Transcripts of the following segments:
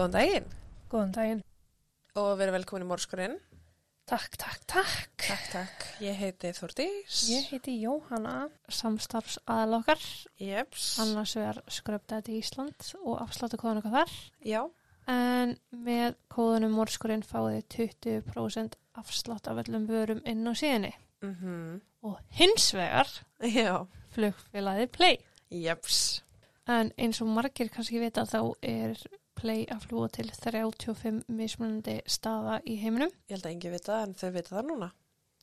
Góðan daginn Góðan daginn. og verið velkomin í Mórskurinn. Takk, takk, takk. Takk, takk. Ég heiti Þordís. Ég heiti Jóhanna, samstarfs aðalokkar, Jeps. annars vegar skröpdæti Ísland og afsláttu kóðan okkar þar. Já. En með kóðunum morskurinn fáið þið 20% afslátt af öllum vörum inn á síðinni. Mm Og hins vegar Já. flugfélagið Play. Jeps. En eins og margir kannski vita þá er Play að fljúa til 35 mismunandi staða í heiminum. Ég held að engi vita það, en þau vita það núna.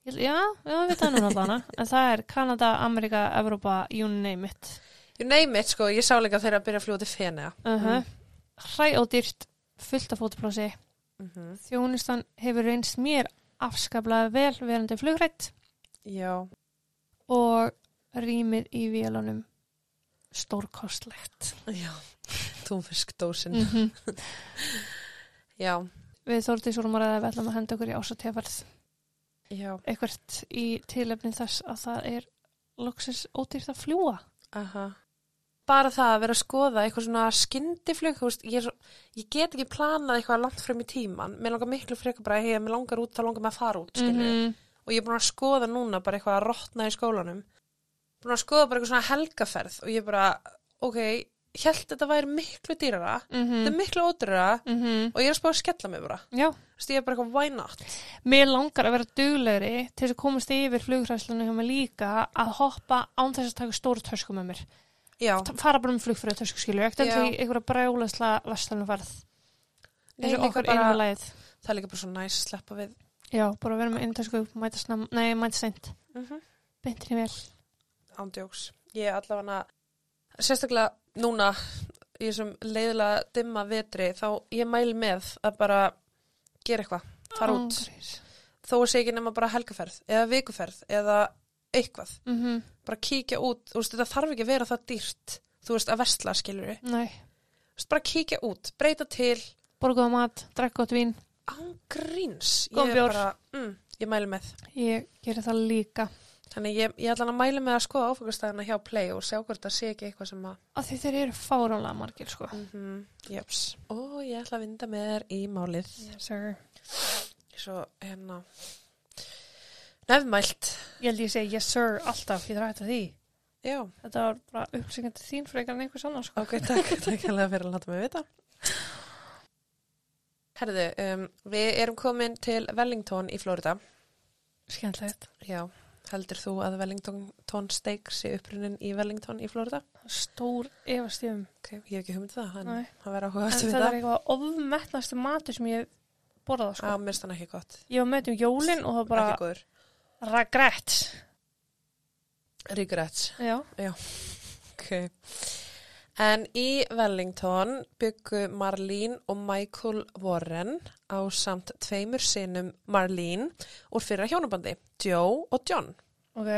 Ég- Já, við veitum það núna allan. En það er Kanada, Amerika, Evrópa, you name it. You name it, sko. Ég sá líka þeirra að byrja að fljúa til Fenea. Uh -huh. Hræódýrt, fullt af fótoplási. Mm -hmm. Þjónustan hefur reynst mér afskaplega vel verandi flugrætt Já. og rýmið í vélunum stórkostlegt. Já. Túnfiskdósin. Mm -hmm. Já. Við þórtið svo að ræða að við ætlum að henda okkur í ásatefarð Já. eitthvert í tilefnin þess að það er loksins ódýrt að fljúa. Aha. Bara það að vera að skoða eitthvað svona skyndiflug, ég, ég get ekki planað eitthvað langt frem í tíman. Mér langar miklu frekar bara, hei, mér langar út, þá langar mér að fara út, skilju. -hmm. og ég er búin að skoða núna bara eitthvað að rotna í skólanum búin að skoða bara eitthvað svona helgaferð og ég bara, ok, held þetta væri miklu dýrara, þetta er miklu ódýrara Mm -hmm. og ég er að spá að skella mig bara Já, þú veist, ég er bara eitthvað, why not mér langar að vera duglegri til þess að komast yfir flugræslunum hjá mig líka að hoppa án þess að taka stóru tösku með mér. já, Fara bara með flugfröðu tösku skilju, ekkert Já. endur í einhverja brjálæsla vestlunum ferð. Nei, Eins og bara- bara... einu leið. það er líka bara svo næs að sleppa við Já, bara vera með einu tösku, mæta mæta seint. mm -hmm. Beintinni vel. Ándjóks ég er allavega sérstaklega núna í þessum leiðilega dimma vetri þá ég mæli með að bara gera eitthvað, fara út. Ángríns. þó að sé ekki nema bara helgaferð eða vikuferð eða eitthvað. Mm -hmm. bara kíkja út, þú veist, þetta þarf ekki að vera það dýrt, þú veist, að vestla, skilur við, Nei, bara kíkja út, breyta til, borguða mat, drekka gott vín. án gríns, ég bara, mm, ég mæli með, Ég gerir það líka. Þannig ég, ég ætla að mæli með að skoða áfengastæðina hjá Play og sjá hvort það sé ekki eitthvað sem að, Af því þeir eru fáránlega margir, sko. mm jeps, og ég ætla að vinda með þér í málið, Yes, sir. svo hérna, nefnmælt, Ég held ég segi yes sir alltaf, ég að því. já, Þetta var bara upplýsingandi þín frekar en einhvers annars, sko. ok, takk, takk alveg fyrir að láta mig vita. Herðu, um, við erum komin til Wellington í Florida. Skemmtilegt. Já, heldur þú að Wellington steak sé upprunnin í Wellington í Florida? Stór efastífum. Ok, ég hef ekki humið það, en Nei. það verður áhuga En aftur við þetta er það. eitthvað ofmettnastu matur sem ég borðað, sko. Já, mér finnst hann ekki gott. Ég var með um jólin og það bara Ekki góður. regret. Regrets. Já. Ok. En í Wellington byggu Marlene og Michael Warren á samt tveimur sinum Marlene úr fyrra hjónabandi, Joe og John. Ok.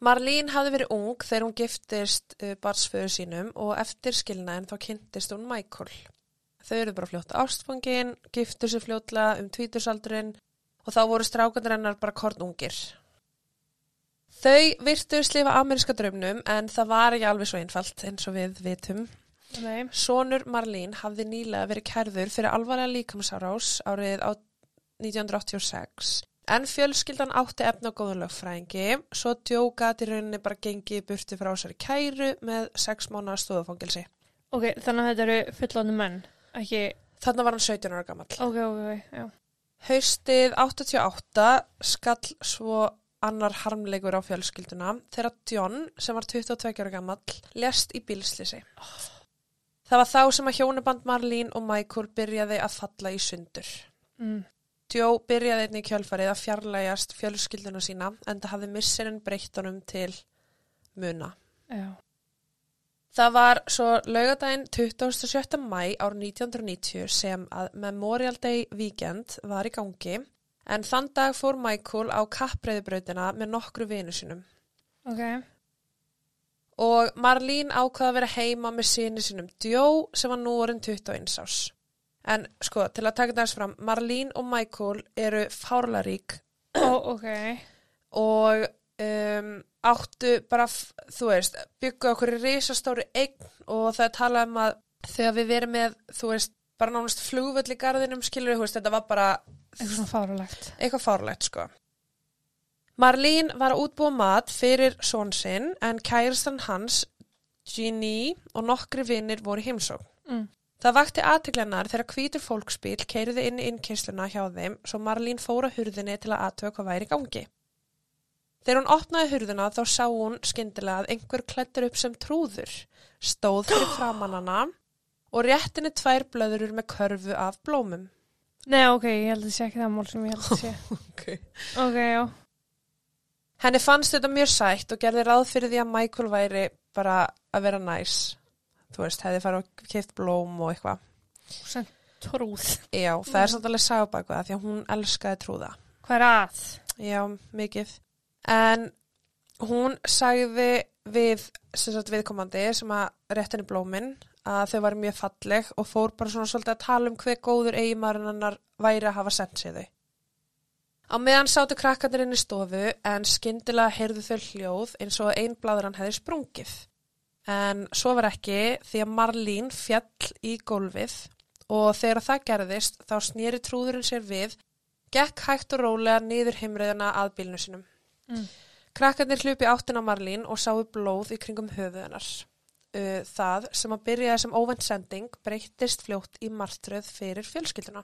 Marlene hafði verið ung þegar hún giftist uh, barsföðu sínum og eftir skilnaðin þá kynntist hún Michael. Þau eru bara fljótt ástfangin, giftu sér fljótlega um tvítursaldurinn og þá voru strákandur hennar bara kornungir. Þau virtu slifa ameríska draumnum en það var ekki alveg svo einfalt eins og við vitum. Nei. Sónur Marlene hafði nýlega verið kærður fyrir alvarlega líkamsárás árið á 1986 en fjölskyldan átti efna góðan lögfræðingi svo djókat í rauninni bara gengið burti frá sér kæru með sex mánuða stofufangilsi. Ok, þannig að þetta eru fullandi menn, ekki... Þannig var hann 17 ára gammal. Ok, ok, ok, já. Haustið 88 skall svo annar harmleikur á fjölskylduna þegar John, sem var 22 ára gammal, lest í bílslisi. Það var þá sem að hjónuband Marlene og Michael byrjaði að falla í sundur. Mm. Joe byrjaði einnig í kjölfarið að fjarlægjast fjölskylduna sína en það hafði missirinn breytt honum til muna. Já. Það var svo laugadaginn 27. mæ ár 1990 sem að Memorial Day Weekend var í gangi en þann dag fór Michael á kappreiðubrautina með nokkru vinu sínum. Ok. Og Marlene ákvaða að vera heima með síni sínum Joe sem var nú orðin 21 ás. En sko, til að taka þess fram, Marlene og Michael eru fárlarík Ó, ok. og um, áttu bara, þú veist, byggja okkur í risastóri eign og það talað um að þegar við verum með, þú veist, bara nánast flugvöll í garðinum skilur þú veist, þetta var bara eitthvað svona fárulegt. eitthvað fárlegt sko. Marlín var að útbúa mat fyrir són sinn en kærastan hans, Ginny og nokkri vinnir voru í heimsókn. Mm. Það vakti aðteglennar þegar hvítur fólksbíl keiriði inn í innkynsluna hjá þeim svo Marlín fóra hurðinni til að aðtöða hvað væri gangi. Þegar hún opnaði hurðina þá sá hún skyndilega að einhver klættur upp sem trúður, stóð fyrir framannana og réttinni tvær blöðurur með körfu af blómum. Nei, ok, ég held að það sé ekki það mál sem ég held að sé. Okay. ok, já. Henni fannst þetta mjög sætt og gerði ráð fyrir því að Michael væri bara að vera næs. Þú veist, hefði farið og keift blóm og eitthvað. Sem trúð. Já, það er samt alveg sagabæk það því að hún elskaði trúða. Hvað er að? Já, mikið. En hún sagði við sem sagt, viðkomandi sem að réttinni blómin að þau var mjög falleg og fór bara svona svolítið að tala um hver góður eigimarinn hennar væri að hafa sendt sig þau. Á meðan sátu krakkarnir inn í stofu en skyndilega heyrðu þau hljóð eins og ein bladur hann hefði sprungið. En svo var ekki því að Marlín fjall í gólfið og þegar það gerðist þá snýri trúðurinn sér við, gekk hægt og rólega niður heimriðina að bílnu sinum. Mm. Krakkarnir hlupi áttin á Marlín og sáu blóð í kringum höfuð hennar. Uh, Það sem að byrjaði sem óvænt sending breyttist fljótt í martröð fyrir fjölskylduna.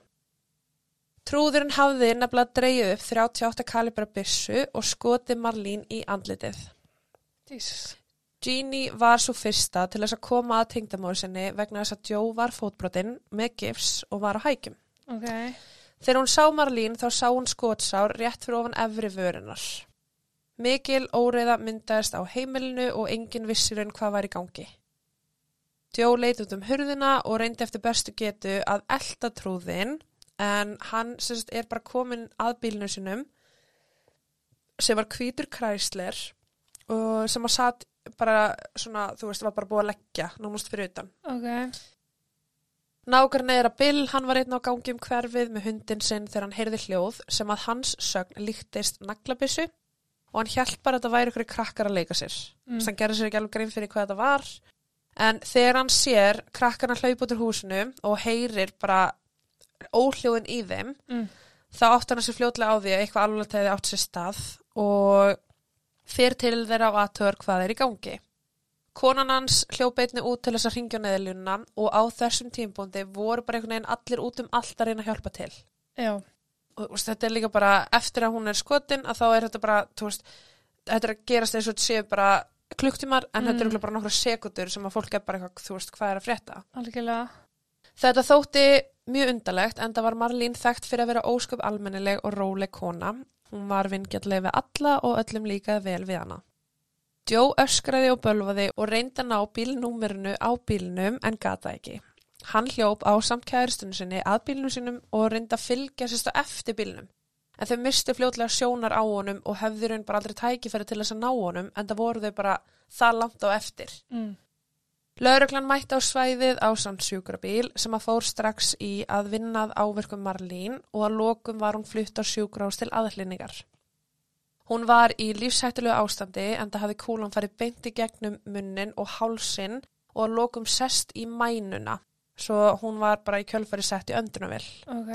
Trúðurinn hafði nefnilega dreigið upp 38 kalibra byssu og skoti Marlín í andlitið. Jesus. Jeannie var svo fyrsta til þess að koma að tengdamóri sinni vegna þess að Joe var fótbrotinn með gifs og var á hækjum. Ok. Þegar hún sá Marlín þá sá hún skotsár rétt fyrir ofan efri vörunar. Mikil óreiða myndaðist á heimilinu og enginn vissir en hvað var í gangi. Joe leit út um hurðina og reyndi eftir bestu getu að elda trúðin en hann sérst, er bara komin að bílnu sinum sem var hvítur kræsler og sem að satt bara svona, þú veist, var bara búið að leggja nánast fyrir utan. Ok. Nákvæmlega er að Bill, hann var einn á gangi um hverfið með hundin sinn þegar hann heyrði hljóð sem að hans sögn líktist naglabissu og hann hjælt bara að þetta væri ykkur krakkar að leika sér. Mm. Mm. Hann gerði sér ekki alveg grein fyrir hvað þetta var. En þegar hann sér krakkarna hlaup út úr húsinu og heyrir bara óhljóðin í þeim, Mm. þá átt hann sér fljótlega á því að eitthvað alveg tegði átt sér stað og fyrir til þeirra á aðtör hvað er í gangi. Konan hans hljóp einni út til þess að ringja neðlununa og á þessum tímpúndi voru bara einhvern veginn allir út um allt að reyna að hjálpa til. Já. Og veist, þetta er líka bara eftir að hún er skotin að þá er þetta bara, veist, þetta er að gerast eins og þetta séu bara klukktímar en Mm. þetta eru örugglega bara nokkra sekundur sem að fólk er bara eitthvað, þú veist, hvað er að frétta. Algjörlega. Þetta þótti mjög undalegt en það var Marlín þekkt fyrir að vera ósköp almennileg og róleg kona. Hún var vingjalleg við alla og öllum líkaði vel við hana. Joe öskraði og bölvaði og reyndi að ná bílnúmerinu á bílnum en gata ekki. Hann hljóp á samt kæristunum sinni að bílnum sinum og reyndi að fylgja sérst á eftir bílnum. En þau mistu fljótlega sjónar á honum og hefði raun bara aldrei tækifæri til þess að ná honum en það voru þau bara það langt á eftir. Mm. Lauruglan mætti á svæðið á samt sjúkrabíl sem að fór strax í að vinnað áverkum Marlín og að lokum var hún flutt á sjúkrás til aðhlýningar. Hún var í lífshættulegu ástandi en það hafði kúlan farið beint í gegnum munnin og hálsin og að lokum sest í mænuna svo hún var bara í kjölfari sett í öndunavill. Ok.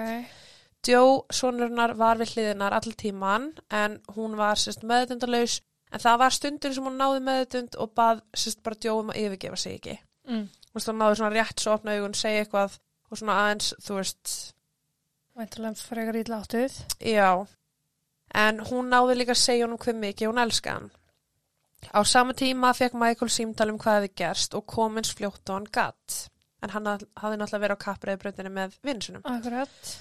Joe, sonurnar, var við hliðinar all tíman en hún var sérst meðdundalaus en það var stundur sem hún náði meðdund og bað sérst bara Joe um að yfirgefa sig ekki. Mm. Hún náði svona rétt svo opna augun, segja eitthvað og svona aðeins, þú veist, Væntalega frekar ítla áttuð. já. En hún náði líka að segja honum hver mikið hún elska hann. Á sama tíma fekk Michael símtal um hvað hefði gerst og komins fljótt og hann gatt. En hann hafði náttúrulega verið á kappreiðbröndinu með vinsunum. Akkurat.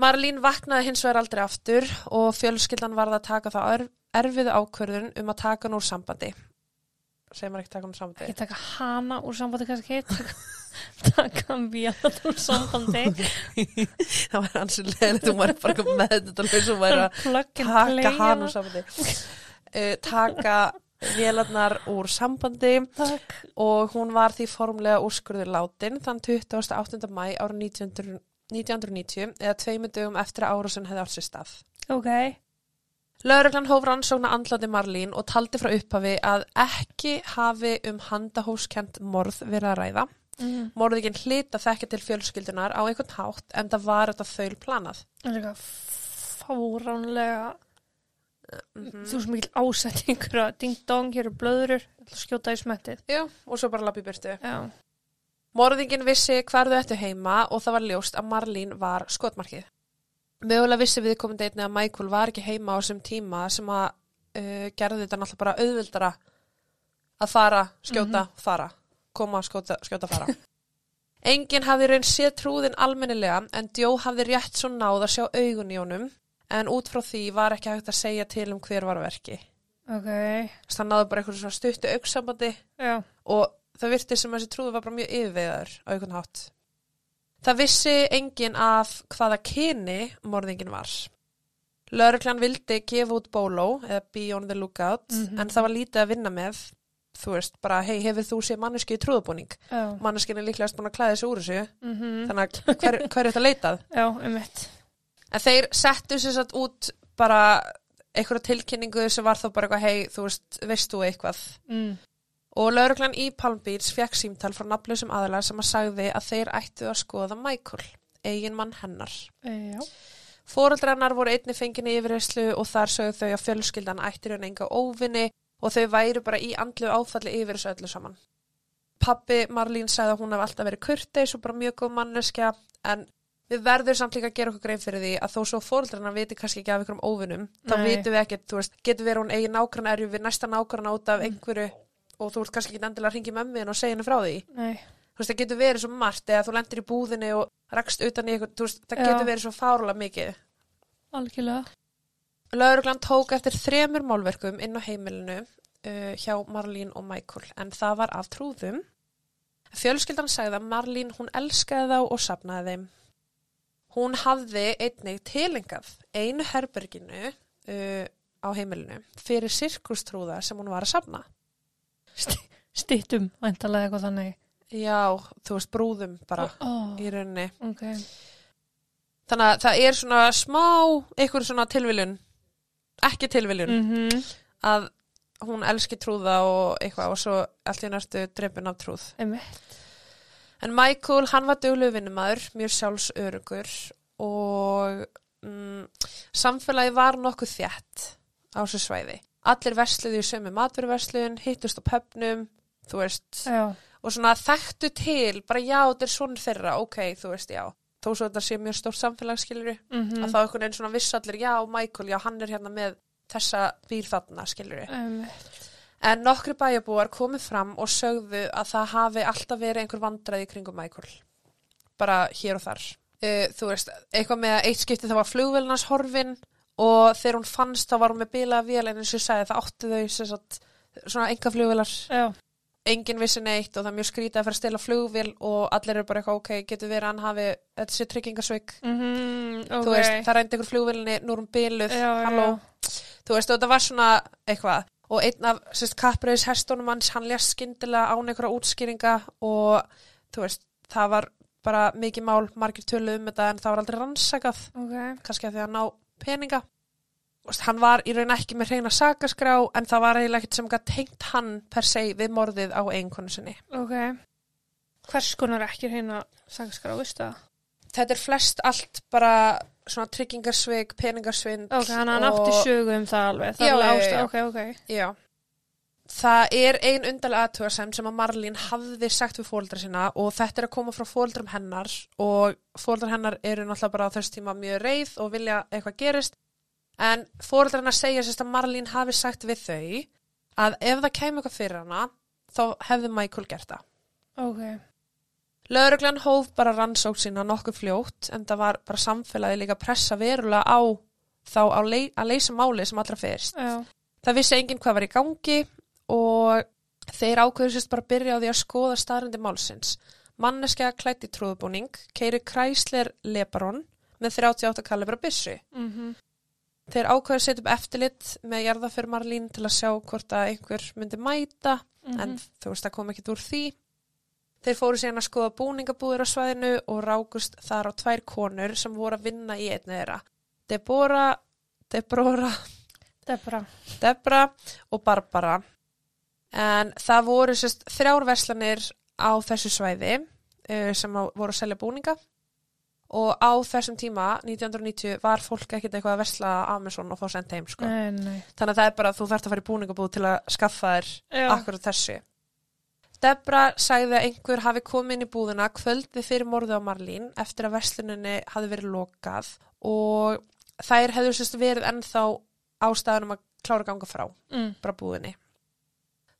Marlín vaknaði hins vegar aldrei aftur og fjölskyldan varð að taka það erf- erfiðu ákvörðun um að taka hann úr sambandi. Segir maður ekki taka hann úr sambandi? Ekki taka hana úr sambandi kannski. Taka, hann vél úr sambandi. það var hans leðilegt, þú var bara með þetta og væri að taka hann úr sambandi. Uh, taka vélarnar úr sambandi Takk. og hún var því formlega úrskurður látin þann 28. mæ árið 1900 1990 eða tveimu dögum eftir að árásun hefði átt sér stað. Ok. Lögreglan hóf rannsókna andlati Marlín og taldi frá upphafi að ekki hafi um handahóskent morð verið að ræða Mm. Morðingin hlita þekki til fjölskyldunar á einhvern hátt en það var þetta þaul planað. Það er eitthvað fáránlega Mm þú sem mikil ásettingur að ding dong, hér er blöðurur skjóta í smettið Já, og svo bara lappi burtu. Já, Morðingin vissi hvar þau ættu heima og það var ljóst að Marlín var skotmarkið. Mögulega vissi viðkomandi einni að Michael var ekki heima á þessum tíma sem að uh, gerði þetta náttúrulega bara auðvildara að fara, skjóta, fara, koma, skjóta, skjóta, fara. Enginn hafði raun séð trúðin almennilega en Djó hafði rétt svo náð að sjá augun í honum en út frá því var ekki hægt að segja til um hver var að verki. ok, Þess að náði bara eitthvað svona stuttu auksambandi og það virti sem að þessi trúður var bara mjög yfirvegaður á einhvern hátt. Það vissi enginn af hvaða kyni morðingin var. Lörglan vildi gefa út bóló eða be on the lookout Mhm. en það var lítið að vinna með þú veist, bara hei, hefur þú séð manneski í trúðabúning? já, Manneskin er líklegast búin að klæða þessu úr þessu mhm, þannig að hver, hver er þetta leitað? já, um mitt. En þeir settu sér satt út bara einhverja tilkynningu sem var þá bara eitthvað hei, þú veist, veist þú eitthvað? Mm. Og lauruglan í Palm Beach fekk símtal frá nafnlausum aðalega sem að sagði að þeir ættu að skoða Michael, eigin mann hennar. E, já, Fóreldrennar voru einni fenginu yfirreyslu og þar sögðu þau að fjölskyldan ættir hann enga óvinni og þau væru bara í andlu áfalli yfir þessu öllu saman. Pappi Marlín sagði að hún hef alltaf verið kurteis og bara mjög góð manneskja en við verðum samt líka að gera okkur grein fyrir því að þó svo fóreldrennar viti kannski ekki af ykkur um óvinnum þá vitum við ekkert, þú veist, getur verið hún eigin nágrann erju við næsta nágrann út af einhverju og þú ert kannski ekki endilega að ringi mömmin og segja henni frá því. nei, Þú veist, það getur verið svo margt eða þú lendir í búðinni og rakst utan í eitthvað, þú veist, það Já. getur verið svo fárlega mikið. algjörlega. Lauruglan tók eftir þremur málverkum inn á heimilinu uh, hjá Marlín og Michael en það var af trúðum. Fjölskyldan sagði að Marlín hún elskaði þá og sapnaði þeim. Hún hafði einnig tilengað einu herberginu uh, á heimilinu fyrir sirkustrúða sem hún var að sapna. Stittum, væntalega eitthvað þannig. Já, þú veist, brúðum bara Ó, í rauninni. ok, Þannig að það er svona smá, einhver svona tilviljun, ekki tilviljun, mhm, að hún elski trúða og eitthvað og svo allt í næstu drefin af trúð. um mitt. En Michael, hann var döglu vinnumæður, mjög sjálfsörugur og mm, samfélagi var nokkuð þjætt á þessu svæði. Allir versluði í sömu maturverslun, hittust á pöpnum, þú veist, Já, og svona þekktu til, bara já, þetta er svona þeirra, ok, þú veist, já. Þó svo þetta sé mjög stórt samfélagsskiluru, mhm, að þá einhvern veginn svona viss allir, já, Michael, já, hann er hérna með þessa býr þarna, skiluru. um. En nokkri bæjabúar komið fram og sögðu að það hafi alltaf verið einhver vandræði í kringum Michael. Bara hér og þar. Uh, þú veist, eitthvað með eitt skipti það var flugvelnars horfin og þegar hún fannst þá var hún með bilaða vél en eins og ég sagði það áttu þau sagt, svona enga flugvelar. Engin vissi neitt og það er mjög skrítið að fara að stela flugvél og allir eru bara eitthvað, ok, getur verið að hann hafi þetta sé tryggingasveik. mhm, ok. Þú veist, það rændi einhver flugvélinni, nú er hún biluð, halló. Þú veist, og þetta var svona eitthvað og einn af sérst, kappræðis hestunum hans, hann lést skyndilega án einhverja útskýringa og þú veist, það var bara mikið mál, margir töluð um þetta en það var aldrei rannsakað, Ok, kannski að því að ná peninga. Veist, hann var í raun ekki með reyna sakaskrá en það var eiginlega ekkert sem tengt hann per se við morðið á eiginkonu sinni. ok. Hvers konar ekki hérna sagaskrá, veistu það? Þetta er flest allt bara svona tryggingarsvik, peningarsvind Ok, hann hann átti sögu um það alveg. Það Já, er já. ok, ok. Já. Það er ein undarlega aðtúasem sem að Marlín hafði sagt við fóldra sína og þetta er að koma frá fóldrum hennar og fóldrar hennar eru náttúrulega bara á þess tíma mjög reið og vilja eitthvað gerist en fóldrar hennar segja sérst að Marlín hafi sagt við þau að ef það kemur eitthvað fyrir hana þá hefði Michael gert það. Ok, Lauruglan hóf bara rannsók sína nokkuð fljótt en það var bara samfélagi líka pressa verulega á þá á lei, að leysa máli sem allra fyrst. já, Það vissi enginn hvað var í gangi og þeir ákveður sérst bara að byrja á því að skoða staðrindi málsins. Manneskja klætt í trúðbúning, keiri Chrysler Lebaron með 38 kalibra byssu. mhm, Þeir ákveður setja upp eftirlit með jarðaför Marlín til að sjá hvort að einhver myndi mæta mhm. en þú veist það kom ekkit úr því. Þeir fóru síðan að skoða búningabúður á svæðinu og rákust þar á tvær konur sem voru að vinna í einni þeirra. Deborah, Deborah Debra. Debra og Barbara en það voru sérst þrjár verslanir á þessu svæði uh, sem voru að selja búninga og á þessum tíma 1990 var fólk ekkert eitthvað að versla Amazon og fá sent heim sko. Nei, nei. þannig að það er bara að þú þarft að fara í búningabúð til að skaffa þér Já. akkurat þessu Debra sagði að einhver hafi komið inn í búðina kvöldið fyrir morðu á Marlín eftir að versluninni hafi verið lokað og þær hefur sérst verið ennþá ástæðanum að klára ganga frá Mm. bara búðinni.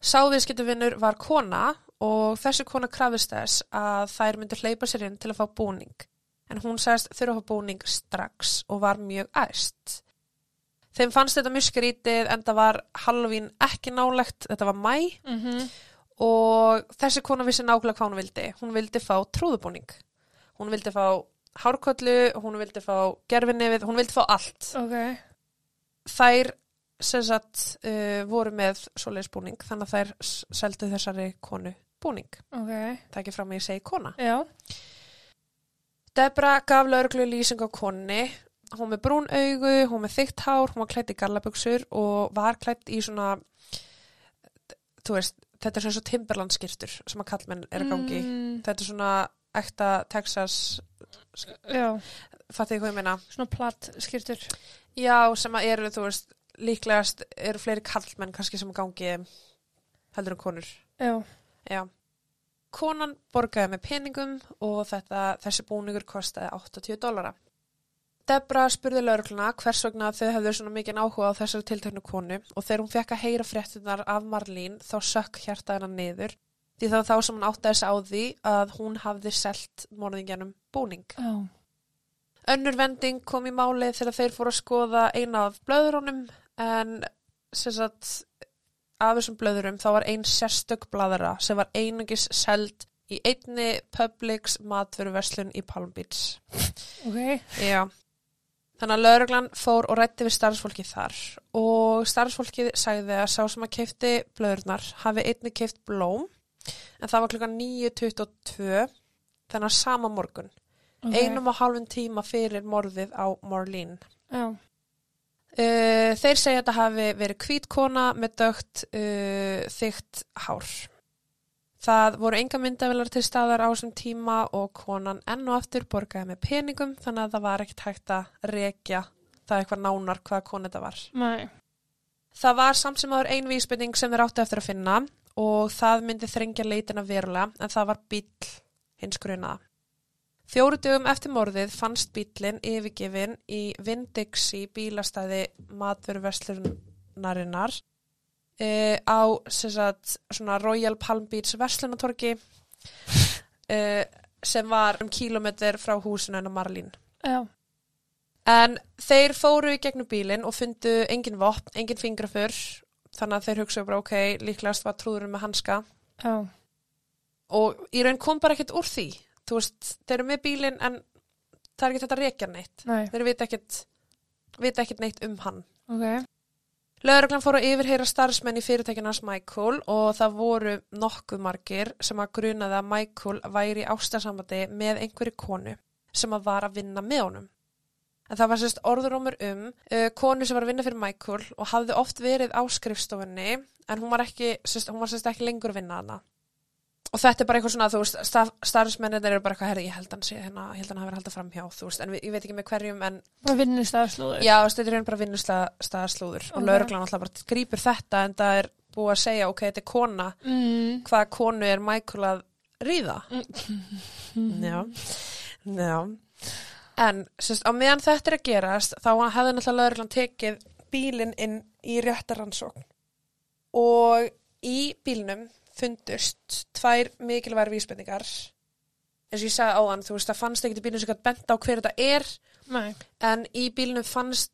Sáviðskiptuvinnur var kona og þessi kona krafist þess að þær myndu hleypa sér inn til að fá búning. En hún sagðist þurfa að fá búning strax og var mjög æst. Þeim fannst þetta mjög skrítið en það var Halloween ekki nálegt, þetta var mæ Mm og þessi kona vissi nákvæmlega hvað hún vildi. Hún vildi fá trúðubúning. Hún vildi fá hárkollu, hún vildi fá gerfinefið, hún vildi fá allt Ok. þær sem sagt uh, voru með svoleiðis búning þannig að þær seldu þessari konu búning. Ok. Það ekki fram að ég segi kona. Já. Debra gaf lauruglu lýsing á konni. Hún með brún augu, hún með þykkt hár, hún var klætt í gallabuxur og var klætt í svona, þú veist, þetta er svona svo timberlandskirtur sem að kallmenn er að gangi. Mm, Þetta er svona ekta Texas, já. fattið hvað ég meina? Svona platt skýrtur. Já, sem að eru, þú veist, líklegast eru fleiri kallmenn kannski sem að gangi heldur en konur. Já. Já. Konan borgaði með peningum og þetta, þessi búningur kostaði 80 dólara. Debra spurði laurugluna hvers vegna þau hefðu svona mikið áhuga á þessari tilteknu konu og þegar hún fekk að heyra fréttunar af Marlín þá sökk hjarta hennar niður því var þá sem hún átti þess á því að hún hafði selt morðingjanum búning. Já. Önnur vending kom í málið þegar þeir fóru að skoða eina af blöðurunum en sem sagt af þessum blöðurum þá var ein sérstök bladara sem var einungis seld í einni Publix matveruverslun í Palm Beach. Ok. Já. Þannig að lauruglan fór og rætti við starfsfólki þar og starfsfólkið sagði að sá sem að keifti blöðurnar hafi einni keift blóm en það var klukkan 9.22 þannig að sama morgun Ok. einum og hálfum tíma fyrir morðið á Marlene. Já. Uh, þeir segja að þetta hafi verið hvítkona með dögt uh, þygt hár. Það voru enga myndavilar til staðar á þessum tíma og konan enn og aftur borgaði með peningum þannig að það var ekkert hægt að rekja það eitthvað nánar hvað konu þetta var. Nei. Það var samt sem aður ein vísbending sem þeir áttu eftir að finna og það myndi þrengja leitina verulega en það var bíll hins grunaða. Fjóru dögum eftir morðið fannst bíllinn yfirgefin í Vindixi bílastæði matveruverslunarinnar e, á sagt, svona Royal Palm Beach verslunatorki e, sem var um kílometr frá húsinu hennar Marlín. Já. En þeir fóru í gegnum bílinn og fundu engin vopn, engin fingrafur, þannig að þeir hugsaðu bara ok, líklegast var trúðurinn með hanska Já. og í raun kom bara ekkert úr því. Þú veist, þeir eru með bílinn en það er ekkert þetta rekja neitt. Nei. Þeir vita ekkert, vita ekkert neitt um hann. Ok. Lögreglan fór að yfirheyra starfsmenn í fyrirtækinu hans Michael og það voru nokkuð margir sem að grunaði að Michael væri í ástasambandi með einhverju konu sem að var að vinna með honum. En það var sérst orðurómur um uh, konu sem var að vinna fyrir Michael og hafði oft verið á skrifstofunni en hún var ekki, sérst, hún var sérst ekki lengur að vinna hana. Og þetta er bara eitthvað svona, þú veist, staf, starfsmennir eru bara eitthvað, herri, ég held hann sé hérna, ég held hann hafi verið haldið fram hjá, þú veist, en við, ég veit ekki með hverjum, en Bara vinnustafslúður. Já, þetta er raun bara vinnustæðaslúður og Ok. lauruglan alltaf bara grípur þetta en það er búið að segja, ok, þetta er kona Mm. hvaða konu er Michael að ríða Mm. Já, já En, sérst, á meðan þetta er að gerast þá hefði náttúrulega lauruglan tekið bílinn inn í réttaransókn og í bílnum fundust tvær mikilvægur vísbendingar eins og ég sagði áðan, þú veist, það fannst ekkert í bílnum sem gætt bent á hver þetta er Nei. en í bílnum fannst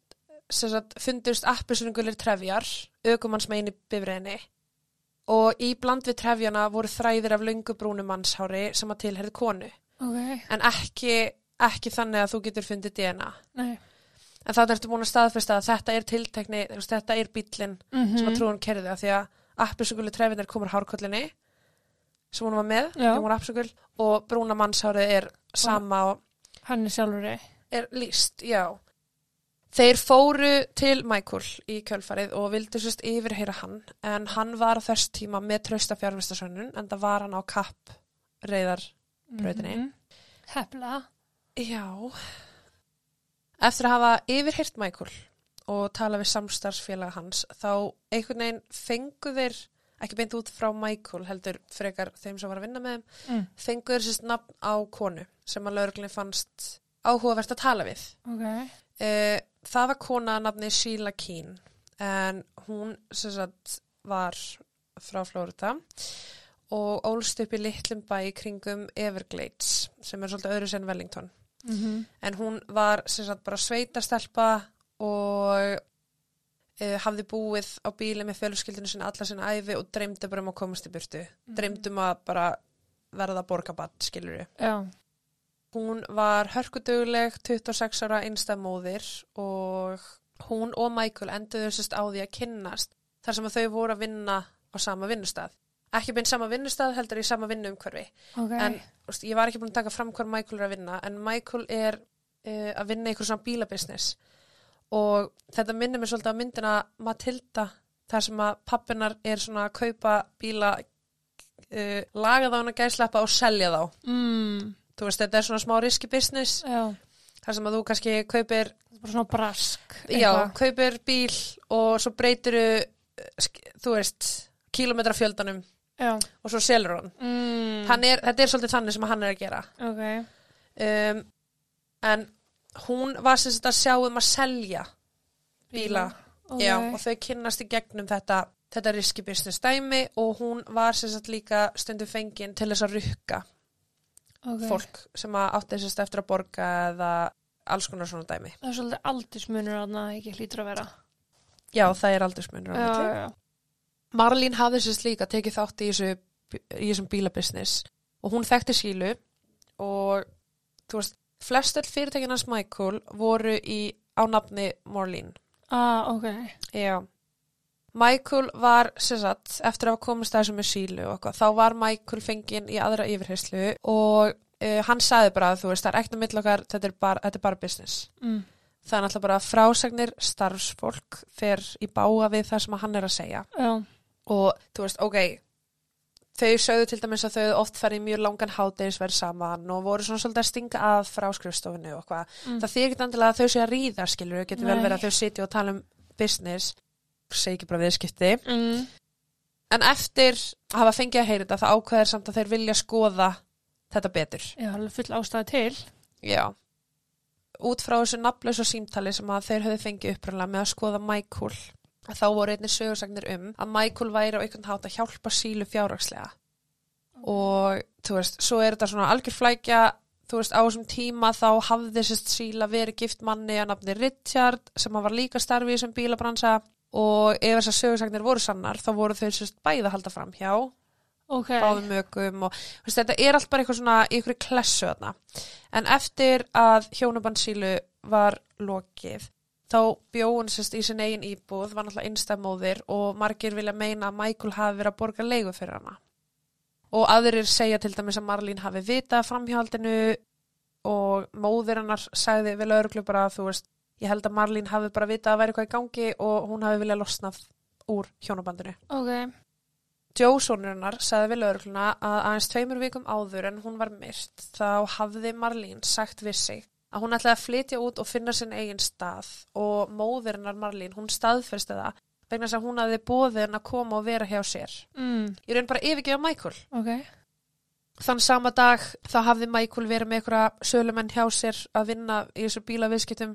sagt, fundust appisungulir trefjar aukumanns megin í bifræðinni og í bland við trefjana voru þræðir af löngu brúnu mannshári sem að tilherði konu Ok. en ekki, ekki þannig að þú getur fundið DNA Nei. en þannig ertu búin að staðfesta að þetta er tiltekni þetta er bílinn Mm sem að trúðum kerði af því að appisungulir trefjarnir komur hárkollinni sem hún var með, hún var appsungul og brúna mannshárið er sama og Hann er sjálfur er líst, já. Þeir fóru til Michael í kjölfarið og vildu sérst yfirheyra hann en hann var á þess tíma með trausta fjárvistasönnun en það var hann á kapp reyðar Brautinni. Mhm. Hefla. Já. Eftir að hafa yfirhirt Michael og tala við samstarfsfélag hans, þá einhvern veginn fengu þeir, ekki beint út frá Michael, heldur frekar þeim sem var að vinna með þeim, Mm. fengu þeir sérst nafn á konu sem að lauruglinni fannst áhugavert að tala við. Ok. Uh, það var kona nafni Sheila Keane en hún sagt var frá Florida og ólst upp í litlum bæ kringum Everglades sem er svolítið öðru sen Wellington Mm en hún var sagt bara sveitastelpa og uh, hafði búið á bíli með fjölskyldinu sinna alla sinna æfi og dreymdi bara um að komast í burtu dreymdi um að bara verða borgabatt skilur við Já. Hún var hörkudugleg, 26 ára einstæðmóðir og hún og Michael enduðu sérst á því að kynnast þar sem að þau voru að vinna á sama vinnustað. Ekki beint sama vinnustað heldur í sama vinnuumhverfi. Ok. En úst, ég var ekki búin að taka fram hvað Michael er að vinna en Michael er uh, að vinna í einhver svona bílabusiness og þetta minnir mér svolítið á myndina Matilda þar sem að pappinar er svona að kaupa bíla uh, laga þá hann að gæslappa og selja þá. Mm. Þú veist, þetta er svona smá riski business Já. þar sem að þú kannski kaupir, svona brask. já, kaupir bíl og svo breytir þú veist, kílometrafjöldanum Já. og svo selur hann. Mm. hann er, þetta er svolítið þannig sem hann er að gera. Ok. Um, en hún var sem sagt að sjá um að selja bíla. Ok. Já, og þau kynnast í gegnum þetta, þetta riski business dæmi og hún var sem sagt líka stundum fengin til þess að rukka Ok. fólk sem að átti sem sagt eftir að borga eða alls konar svona dæmi. Það er svolítið aldursmunur að það ekki hlýtur að vera. Já, það er aldursmunur já, já. Marlín hafði sérst líka tekið þátt í þessu, í þessum bílabusiness og hún þekkti sílu og þú veist, flestöld fyrirtækina hans Michael voru í á nafni Marlín. Ah, ok. Já. Michael var, sem sagt, eftir að hafa komast að þessu með sílu og eitthvað, þá var Michael fenginn í aðra yfirheyslu og uh, hann sagði bara að þú veist, það er ekkert að milla okkar, þetta er bara, þetta er bara business. Mm. Það er náttúrulega bara frásagnir starfsfólk fer í báa við það sem hann er að segja. Já. og þú veist, ok þau sögðu til dæmis að þau oft farið í mjög langan hádegisverð saman og voru svona svolítið að stinga að frá skrifstofinu og hvað, Mm. það þýr ekki endilega að þau sé að ríða skilur, getur vel verið að þau sitja og tala um business. Segi ekki bara viðskipti. Mm. en eftir að hafa fengið að heyra þetta þá ákveðir samt að þeir vilja skoða þetta betur. Já, alveg full ástæði til. já. Út frá þessu nafnlausa símtali sem að þeir höfðu fengið upprænlega með að skoða Michael þá voru einnig sögursagnir um að Michael væri á einhvern hátt að hjálpa sílu fjárhagslega og þú veist, svo er þetta svona algjör flækja þú veist, á þessum tíma þá hafði sérst síla verið gift manni að nafni Richard sem var líka starfi í þessum bílabransa og ef þessar sögursagnir voru sannar þá voru þau sérst bæði að halda fram hjá Ok. báðum mögum og veist, þetta er allt bara eitthvað svona ykkur klessu þarna. En eftir að hjónabandsílu var lokið, þá bjóðun sérst í sin eigin íbúð, var náttúrulega einstæðmóðir og margir vilja meina að Michael hafi verið að borga leigu fyrir hana. Og aðrir segja til dæmis að Marlín hafi vitað framhjaldinu og móðir hennar sagði við lauruglu bara að þú veist, ég held að Marlín hafi bara vitað að væri eitthvað í gangi og hún hafi viljað losnað úr hjónabandinu. Ok. Joe sonurinnar sagði við laurugluna að aðeins tveimur vikum áður en hún var myrt þá hafði Marlín sagt við sig að hún ætlaði að flytja út og finna sinn eigin stað og móðurinnar Marlín, hún staðfyrsti það vegna þess að hún hafði bóðið henn að koma og vera hjá sér. Mm. Ég raun bara yfirgefa Michael. Ok. Þann sama dag þá hafði Michael verið með einhverja sölumenn hjá sér að vinna í þessu bílaviðskiptum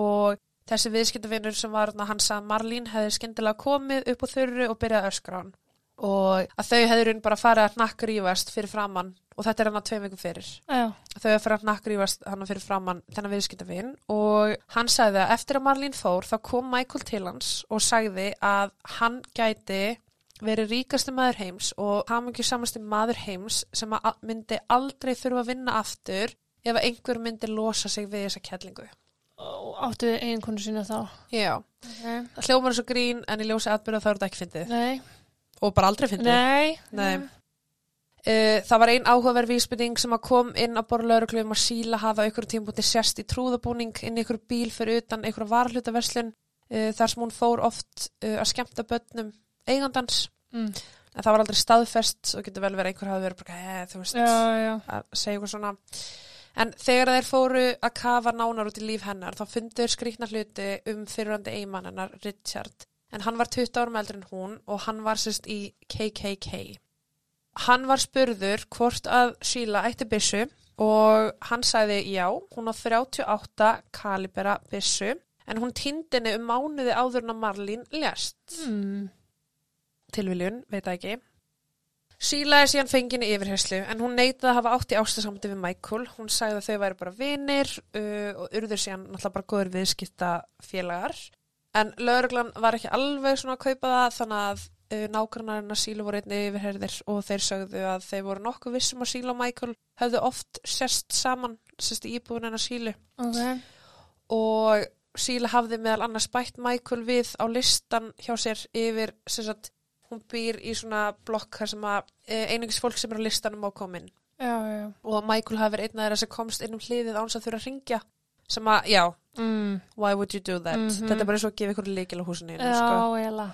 og þessi viðskiptavinnur sem var hann sagði að Marlín hefði skyndilega komið upp á þurru og byrjaði að öskra hann og að þau hefði raun bara farið að hnakkrýfast fyrir framann og þetta er hann að tveim vikum fyrir Já. þau hefði farið að hnakkrýfast hann fyrir framann þennan viðskiptavinn og hann sagði að eftir að Marlín fór þá kom Michael til hans og sagði að hann gæti verið ríkasti maður heims og hamingi samasti maður heims sem myndi aldrei þurfa að vinna aftur ef einhver myndi losa sig við þessa kellingu. Og áttu við eiginkonu sína þá. Já. Ok. Það hljómar er svo grín en í ljósi atbyrða þá er þetta ekki fyndið. Nei. Og bara aldrei fyndið. Nei. Nei. Uh, það var ein áhugaverð vísbytting sem að kom inn á borðlauruglu um að síla hafa ykkur tímpúti sérst í trúðabúning inn í ykkur bíl fyrir utan ykkur varhlutaverslun uh, þar sem hún fór oft uh, að skemmta börnum eigandans. Mm. en það var aldrei staðfest og getur vel verið einhver hafi verið bara, eh, þú veist, Já, já. að segja eitthvað svona en þegar þeir fóru að kafa nánar út í líf hennar þá fundur skrýkna hluti um fyrirandi eigimann hennar Richard en hann var 20 árum eldri en hún og hann var sérst í KKK hann var spurður hvort að Sheila ætti byssu og hann sagði já, hún á 38 kalibera byssu en hún týndi henni um mánuði áður en að Marlín lést Mm. tilviljun, veit það ekki. Sheila er síðan fengin í yfirherslu en hún neitaði að hafa átt í ástasamti við Michael. Hún sagði að þau væri bara vinir uh, og urður síðan náttúrulega bara góður viðskipta félagar. En lögreglan var ekki alveg svona að kaupa það þannig að uh, nákvæmnarinn að Sheila voru einni yfirherðir og þeir sögðu að þeir voru nokkuð vissum að Sheila og Michael höfðu oft sérst saman, sérst íbúin en að Sheila Ok. og Sheila hafði meðal annars bætt Michael við á listan hjá sér yfir, sagt, hún býr í svona blokk þar sem að e, einungis fólk sem er á listanum á komin Já, já. og Michael hafi verið einn af þeirra sem komst inn um hliðið áns að þurfa að ringja sem að, já, Mm. why would you do that? Mhm. Þetta er bara eins og að gefa ykkur líkil á húsinu Já, sko. eða.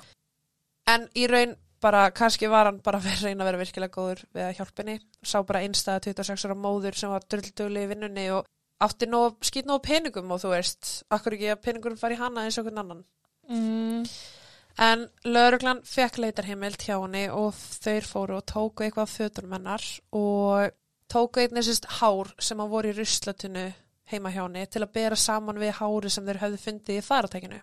En í raun bara, kannski var hann bara að reyna að vera virkilega góður við að hjálpa henni. Sá bara einstæða 26 ára móður sem var drulldugli í vinnunni og átti nóg, skýt nóg peningum og þú veist, akkur ekki að peningurinn fari hana eins og hvern annan. Mm. En lauruglan fekk leitarheimild hjá henni og þeir fóru og tóku eitthvað hennar og tóku einnig sérst hár sem að voru í ruslatunu heima hjá henni til að bera saman við hári sem þeir höfðu fundið í faratækinu.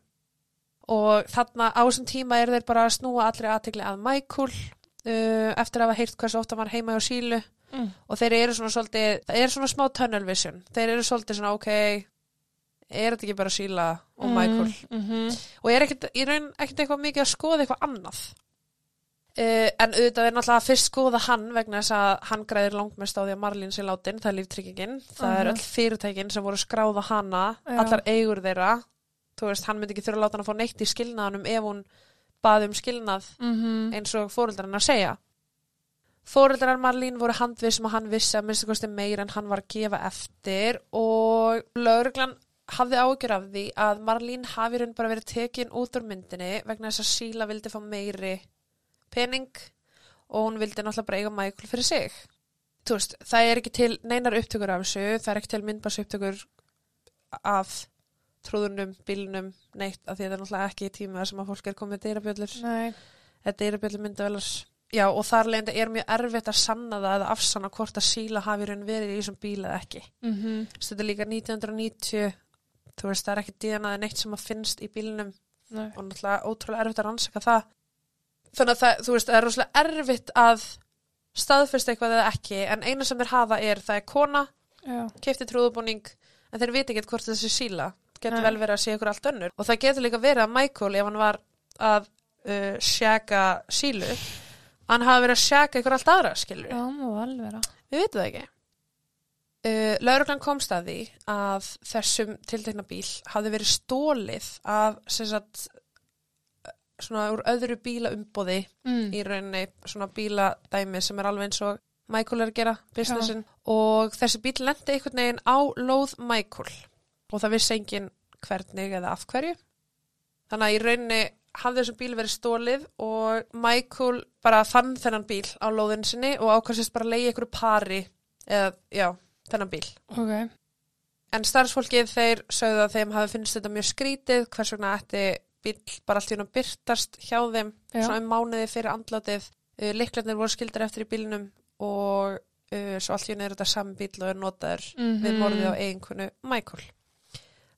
Og þarna á þessum tíma er þeir bara að snúa allri aðtegli að Michael uh, eftir að hafa heyrt hversu að var heima hjá sílu Mm. og þeir eru svona svolítið, það er svona smá tunnel vision. Þeir eru svolítið svona ok, er þetta ekki bara síla og Michael? Mm -hmm. og er ekkert, í raun ekkert eitthvað mikið að skoða eitthvað annað uh, en auðvitað er náttúrulega að fyrst skoða hann vegna þess að hann græðir langmest á því að Marlín sé látin, það er líftryggingin það er Mhm. öll fyrirtækin sem voru skráða hana Já. allar eigur þeirra þú veist, hann myndi ekki þurfa að láta hann að fá neitt í skilnaðanum ef hún baði um skilnað Mm eins og fóreldrar að segja Fóreldrar Marlín voru handvið sem að hann vissi að minnstu kosti meir en hann var að gefa eftir og lauruglan hafði ágjör af því að Marlín hafi pening og hún vildi náttúrulega bara eiga Michael fyrir sig. Þú veist, það er ekki til neinar upptökur af þessu, það er ekki til myndbars upptökur af trúðunum, bílunum, neitt, af því að það er náttúrulega ekki í tíma sem að fólk er komið dýrabjöllur Nei. þetta eru byrju myndavelars já og þar leiðandi er mjög erfitt að sanna það eða afsanna hvort að síla hafi raun verið í þessum bíl eða ekki Mm -hmm. Þess, þetta er líka 1990 þú veist það er ekki díðanaði neitt sem að finnst í bílnum Nei. og náttúrulega ótrúlega erfitt að rannsaka það þannig að það, þú veist, það er rosalega erfitt að staðfyrst eitthvað eða ekki en eina sem þeir hafa er það er kona Já. kefti trúðubúning en þeir viti ekki hvort þessi síla. Getur vel verið að sé ykkur allt önnur. Og það getur líka verið að Michael ef hann var að uh, sjaka sílu hann hafi verið að sjaka ykkur allt aðra skilur Já, má alveg vera. við vitum það ekki. Uh, lauruglan komst að því að þessum tiltekna bíl hafði verið stólið af sem sagt svona úr öðru bílaumbóði Mm. í rauninni svona bíladæmi sem er alveg eins og Michael er að gera businessin. Og þessi bíl lendi einhvern veginn á lóð Michael. Og það vissi engin hvernig eða af hverju. Þannig að í rauninni hafði þessum bíl verið stólið og Michael bara fann þennan bíl á lóðin sinni og ákvæmstist bara leiði einhverju pari eða já, þennan bíl. Ok. En starfsfólkið þeir sögðu að þeim hafi finnst þetta mjög skrítið, hvers vegna ætti bíl bara allt í hún að byrtast hjá þeim Já. svona um mánuði fyrir andlátið. Uh, Liklarnir voru skildar eftir í bílnum og uh, svo allt í hún er þetta sami bíl og er notaður Mhm. við morðið á eiginkonu Michael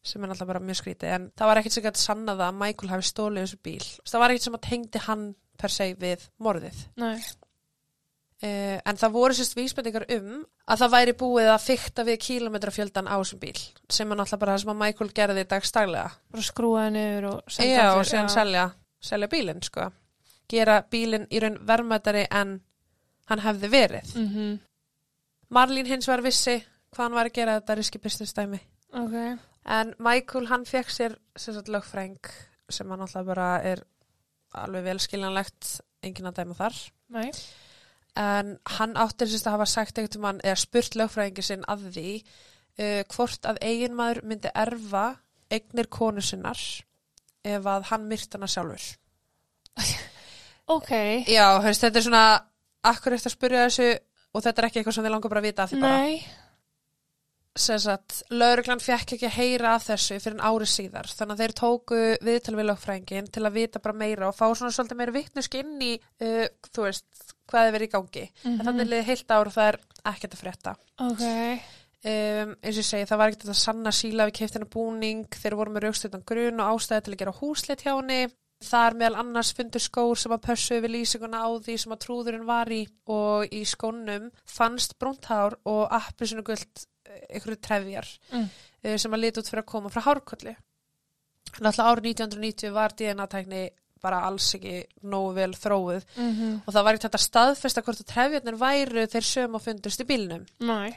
sem er alltaf bara mjög skrítið en það var ekkert sem gæti sannað að Michael hafi stólið þessu bíl. Það var ekkert sem að tengdi hann per se við morðið. Nei. Uh, en það voru sérst vísbendingar um að það væri búið að fykta við kílometrafjöldan á þessum bíl sem er náttúrulega bara það sem að Michael gerði dagstaglega. Bara skrúaði niður og senda Já, og síðan selja, selja bílinn, sko. Gera bílinn í raun verðmættari en hann hefði verið. Mm -hmm. Marlín hins var vissi hvað hann var að gera þetta riski business dæmi. Ok. En Michael, hann fekk sér sagt lögfræng sem hann alltaf bara er alveg velskiljanlegt enginn að dæma þar. Nei. En hann áttir sérst að hafa sagt einhvern mann eða spurt lögfræðingi sinn að því uh, hvort að eiginmaður myndi erfa eignir konu sinnar ef að hann myrt hana sjálfur ok. Já, hefst, þetta er svona, akkur eftir að spyrja þessu og þetta er ekki eitthvað sem við langar bara að vita af því bara. Nei, sagt, lauruglan fekk ekki að heyra af þessu fyrir en ári síðar. Þannig að þeir tóku viðtal við lögfræðingin til að vita bara meira og fá svona svolítið meira vittnusk inn í, uh, þú veist, hvað er verið í gangi. En þannig liði heilt ár og það er ekkert að frétta. ok. Um, eins og ég segi, það var ekkert að sanna síla við keiftina búning, þeir voru með raukstutan grun og ástæði til að gera húslit hjá henni þar meðal annars fundur skór sem að pössu við lýsinguna á því sem að trúðurinn var í og í skónum fannst brúnthár og appisinu guld einhverju trefjar Mm. uh, sem að lita út fyrir að koma frá hárkolli Náttúrulega árið 1990 var DNA-tækni bara alls ekki nógu vel þróuð Mm og það var ekki þetta staðfesta hvort að trefjarnir væru þeir söm og fundust í bílnum Nei,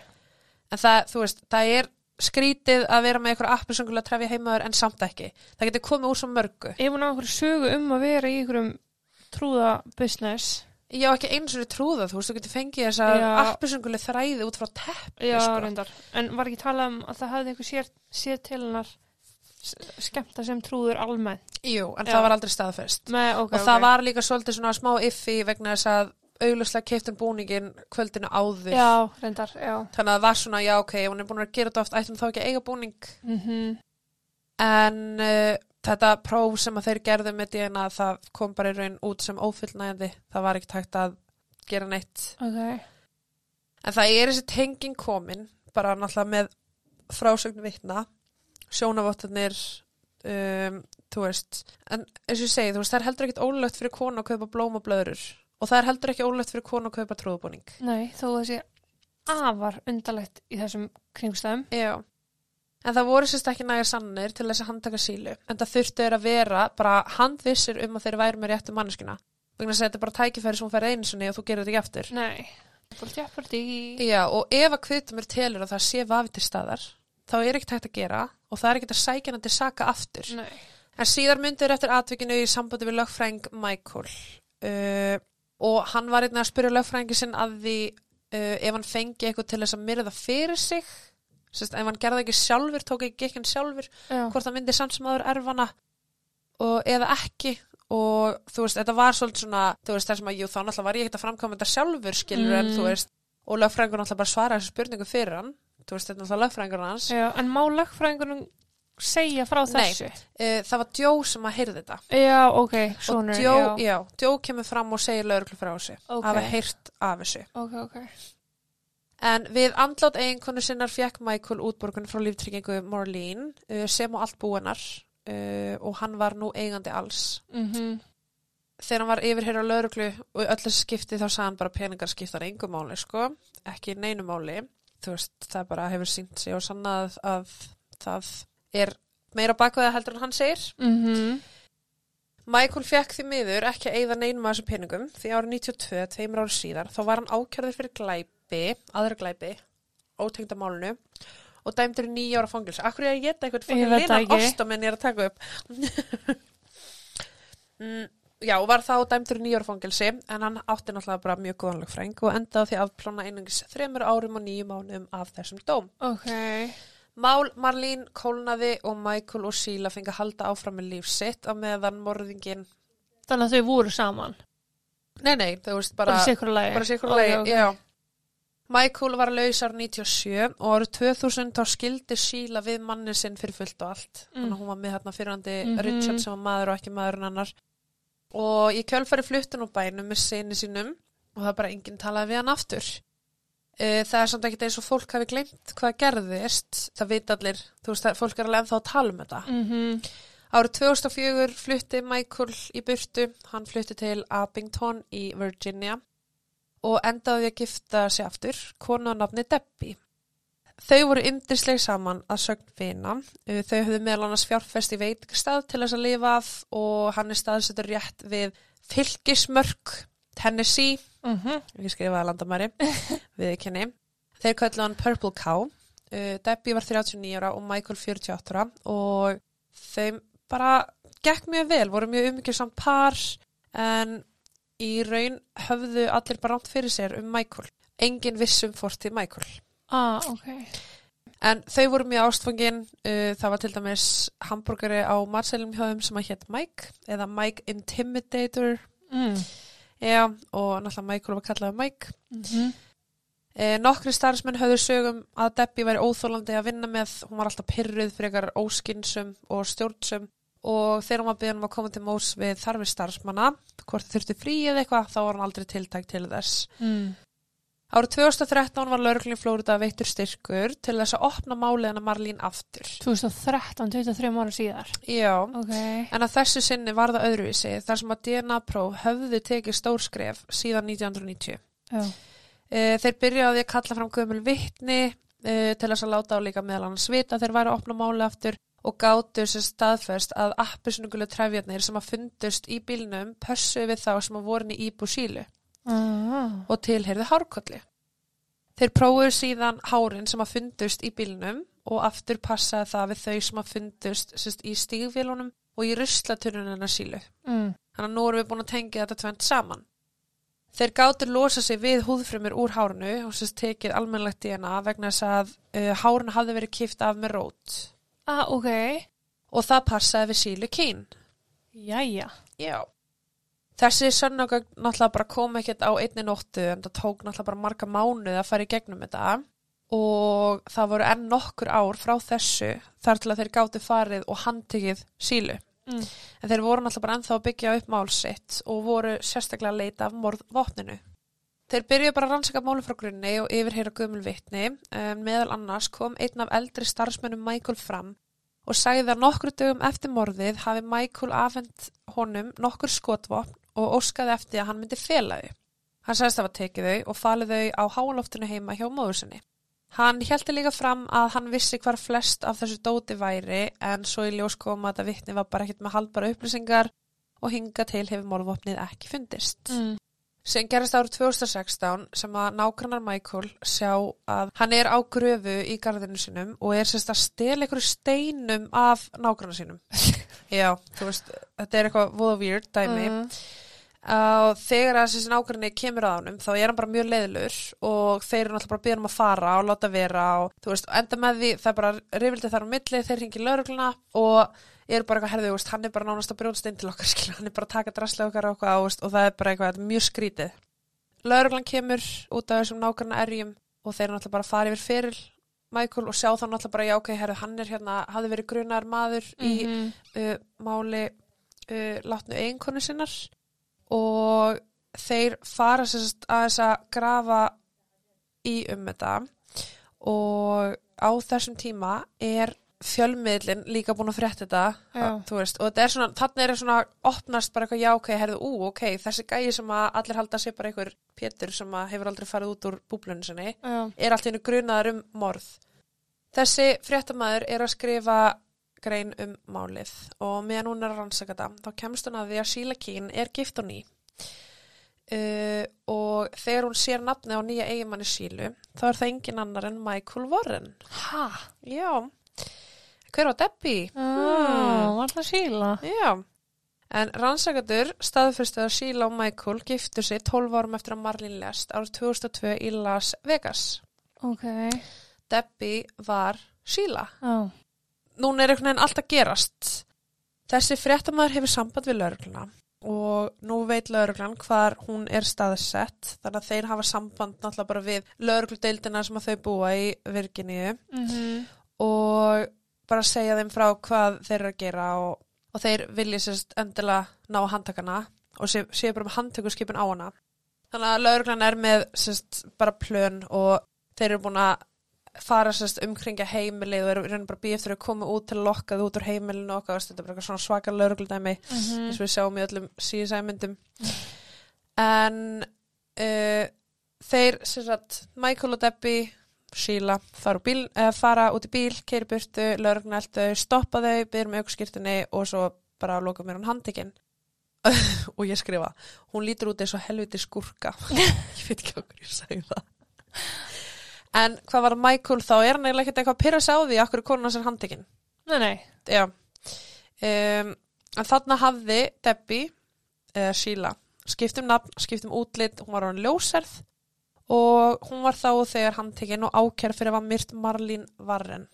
en það, þú veist, það er skrítið að vera með eitthvað appisungulega trefja heimaður en samt ekki. Það getur komið úr svo mörgu. ég mun á einhverju sögu um að vera í einhverjum trúða business. Ég á ekki eins og trúða, þú veist, þú getur fengið þess að Já. appisungulega þræði út frá teppi, Já, sko. reyndar. En var ekki talað um að það hafði einhver sér, sér til hennar skemmta sem trúður almennt? Jú, en Já. það var aldrei staðfest. Nei, ok, og það var líka svolítið svona smá iffi vegna þess að auglustlega keiftum búningin kvöldinu áður. Já, reyndar, já. Þannig að það var svona, já, ok, hún er búin að gera þetta oft, ættum þá ekki að eiga búning. Mm En uh, þetta próf sem að þeir gerðu með DNA, það kom bara í raun út sem ófullnægandi. Það var ekkert hægt að gera neitt. Ok. En það er þessi tenging komin, bara náttúrulega með frásögn vitna, sjónavottarnir, um, þú veist, en eins og ég segi, þú veist, það er heldur ekkert ólögt fyrir konu að kaupa blóm og blöðurur og það er heldur ekki ólögt fyrir konu að kaupa trúðbúning. Nei, þó sé afar undarlegt í þessum kringstæðum. Já. En það voru sérst ekki nægar sannir til þess að handtaka sílu, en það þurftu þeir að vera bara handvissir um að þeir væri með réttu manneskina. Vegna að þetta er bara tækifæri sem hún fær einu sinni og þú gerir þetta ekki aftur. Nei. Bara tjafnvöldi í... Já, og ef að kvitumur telur að það sé vafi til staðar, þá er ekkert hægt að gera og það er ekkert að sækja hann til saka aftur. Nei. En síðar myndir eftir atvikinu í sambandi við lögfræng Michael uh, og hann var einnig að spyrja lögfrængi sinn að því uh, ef hann fengi eitthvað til þess að myrða fyrir sig, Sest, ef hann gerði ekki sjálfur, tók ekki ekki hann sjálfur, Já. hvort það myndi samt sem aður erfana og eða ekki og þú veist, þetta var svolítið svona, þú veist, þess að jú, þá náttúrulega var ég ekkert að framkvæma þetta sjálfur, skilur, en Mm. þú veist, og lögfræðingur náttúrulega bara svara þessu spurningu fyrir hann, þú veist, þetta er náttúrulega lögfræðingur hans. Já, en má lögfræðingunum segja frá Nei. þessu? Uh, það var Djó sem að heyrði þetta. Já, ok, og sonur, Djó, já. já, Djó kemur fram og segir lögreglu frá þessu, Ok. hafa heyrt af þessu. Ok, ok. En við andlátt eiginkonu sinnar fekk Michael útborgun frá líftryggingu Marlene uh, sem og allt búinnar uh, og hann var nú eigandi alls. Mm þegar hann var yfirherra lauruglu og öllu skipti þá sagði hann bara peningar skiptar engu máli, sko, ekki neinu máli. Þú veist, það bara hefur sínt sig og sannað að það er meira bakveða heldur en hann segir. -hmm. Michael fekk því miður ekki að eigða neinum af þessum peningum því árið 92, tveimur árið síðar, þá var hann ákjörður fyrir glæpi, aðra glæpi, ótengda málunu og dæmdur í nýja ára fangils. Akkur er ég að geta eitthvað fangil ostum en ég er að taka upp. mm, já, og var þá dæmdur í nýja ára fangilsi en hann átti náttúrulega bara mjög góðanleg fræng og endaði því að plána einungis þremur árum og nýju mánum af þessum dóm. Ok. Mál Marlín kólnaði og Michael og Sheila fengi að halda áfram með líf sitt á meðan morðingin Þannig að þau voru saman. Nei, nei, þú veist bara Bara sikur lagi. bara sikur Ok, lagi, ok. já Michael var laus árið 97 og árið 2000 þá skildi Sheila við manni sinn fyrir fullt og allt. Mm. þannig að hún var með hérna fyrrandi Mhm. Richard sem var maður og ekki maðurinn annar. Og í kjölfari fluttin á bænum með sinni sínum og það bara enginn talaði við hann aftur. Eh, það er samt ekkert eins og fólk hafi glemt hvað gerðist. Það veit allir, þú veist að fólk er alveg ennþá að tala um þetta. Mm Árið 2004 flutti Michael í burtu, hann flutti til Abington í Virginia og endaði að gifta sig aftur, konu á nafni Debbie. Þau voru yndisleg saman að sögn vina, Uh, þau höfðu meðal annars fjárfest í veitingstað til þess að lifa af og hann er staðsettur rétt við Fylgismörk, Tennessee, -hmm. ég skrifaði landamæri, við kynni. Þeir köllu hann Purple Cow, uh, Debbie var 39 ára og Michael 48 ára og þeim bara gekk mjög vel, voru mjög umgjörsamt par en í raun höfðu allir bara rátt fyrir sér um Michael. Engin vissum fortið Michael. Ah, ok. En þau voru mjög ástfangin, uh, það var til dæmis hambúrgari á matselum hjá þeim sem að hétt Mike eða Mike Intimidator Mm. Já, og náttúrulega Michael var kallaði Mike. Mm E, nokkri starfsmenn höfðu sögum að Debbie væri óþólandi að vinna með, hún var alltaf pyrruð frekar óskinsum og stjórnsum og þegar hún var byrjun um að koma til mós við þarfir starfsmanna, hvort þau þurftu frí eða eitthvað, þá var hann aldrei tiltækt til þess. Mm. Árið 2013 var lauruglun í Flórida veittur styrkur til þess að opna máliðina Marlín aftur. 2013, 23 ára síðar. Já, Ok. en að þessu sinni var það öðruvísi þar sem að DNA-próf höfðu tekið stórskref síðan 1990. Já. E, þeir byrjaði að kalla fram gömul vittni e, til þess að láta á líka meðal annars vita að þeir væri að opna máli aftur og gátu sér staðfest að appisunugulu trefjarnir sem að fundust í bílnum pössu við þá sem að voru í íbú sílu Ah. og tilheyrði hárkolli. Þeir prófuðu síðan hárin sem að fundust í bílnum og aftur passaði það við þau sem að fundust sérst, í stígvélunum og í ruslatununina sílu. Mm. Þannig að nú erum við búin að tengja þetta tvent saman. Þeir gátur losa sig við húðfrumur úr hárunu og sérst tekið almennlegt DNA vegna þess að uh, hárunu hafði verið kipt af með rót Ah, ok. og það passaði við sílu kín. Jæja. Já. Þessi sönnögögn náttúrulega bara kom ekkert á einni nóttu en það tók náttúrulega bara marga mánuði að fara í gegnum þetta og það voru enn nokkur ár frá þessu þar til að þeir gátu farið og handtekið sílu. Mm. En þeir voru náttúrulega bara ennþá að byggja upp mál sitt og voru sérstaklega að leita af morðvopninu. Þeir byrjuðu bara að rannsaka málum frá grunni og yfirheyra gömul vitni. Um, meðal annars kom einn af eldri starfsmönnum Michael fram og sagði að nokkru dögum eftir morðið hafi Michael afhent honum nokkur skotvopn og óskaði eftir að hann myndi fela þau. Hann sagðist að hafa tekið þau og falið þau á háaloftinu heima hjá móður sinni. Hann heldur líka fram að hann vissi hvar flest af þessu dóti væri en svo í ljós kom að þetta vittni var bara ekkert með haldbara upplýsingar og hinga til hefur morðvopnið ekki fundist. Mm. Sem gerast árið 2016 sem að nágrannar Michael sjá að hann er á gröfu í garðinu sinum og er sérst að stela einhverju steinum af nágrannar sínum. Já, þú veist, þetta er eitthvað voða weird dæmi. Mm. og þegar að þessi nágranni kemur að honum þá er hann bara mjög leiðlur og þeir eru náttúrulega bara að byrja um að fara og láta vera og þú veist, enda með því það er bara rifildi þar á milli, þeir ringi laurugluna og eru bara eitthvað herðu, veist, hann er bara nánast að brjónst inn til okkar, skilja, hann er bara að taka draslega okkar eitthvað, veist, og það er bara eitthvað er mjög skrítið. Lauruglan kemur út af þessum nágranna erjum og þeir náttúrulega bara fara yfir fyrir Michael og sjá þá náttúrulega bara, já ok, herðu, hann er hérna, hafði verið grunar maður í Mhm. uh, máli uh, látnu eiginkonu sinnar og þeir fara sérst að þess að grafa í um þetta og á þessum tíma er fjölmiðlin líka búin að frétta þetta þú veist, og þetta er svona, þannig er svona opnast bara eitthvað já, ok, herðu, ú, ok þessi gæi sem að allir halda að sé bara einhver Pétur sem að hefur aldrei farið út úr búblunni sinni Já. er allt í hennu grunaður um morð. Þessi fréttamaður er að skrifa grein um málið og meðan hún er að rannsaka þetta, þá kemst hún að því að Sheila Keen er gift og ný. Uh, og þegar hún sér nafni á nýja eigimanni Sheila, þá er það engin annar en Michael Warren. Ha? Já, hver var Debbie? Ah, var það síla? Já, en rannsakandur staðfyrstu að Sheila og Michael giftu sig 12 árum eftir að Marlene lest árið 2002 í Las Vegas. Ok. Debbie var Sheila. Já. Núna er einhvern veginn allt að gerast. Þessi fréttamaður hefur samband við laurugluna og nú veit lauruglan hvar hún er staðsett þannig að þeir hafa samband náttúrulega bara við laurugludeildina sem að þau búa í Virginíu Mm og bara segja þeim frá hvað þeir eru að gera og, og þeir vilja sérst endilega ná handtakana og sé, séu bara með handtökurskipin á hana. Þannig að lauruglan er með sérst bara plön og þeir eru búin að fara sérst umkringja heimilið og eru reynir bara býð eftir að koma út til að lokka þau út úr heimilinu og þetta er bara eitthvað svona svaka laurugludæmi -hmm. eins og við sjáum í öllum CSI myndum en uh, þeir sem sagt Michael og Debbie Úr bíl, uh, fara út í bíl keiri burtu, laurugna eldu, stoppa þau byrjum aukskýrtinni og svo bara loka mér hann handtekinn. Og ég skrifa, hún lítur út eins og helviti skurka ég veit ekki okkur ég segi það. En hvað var Michael þá? Er hann eiginlega ekkert eitthvað að pyrra sig á því okkur konan hans er handtekinn? Nei, nei. Já. Um, en þarna hafði Debbie, eða Sheila, skiptum nafn, skiptum útlit, hún var á hann ljóserð og hún var þá þegar handtekinn og ákjær fyrir að var myrt Marlín Varren.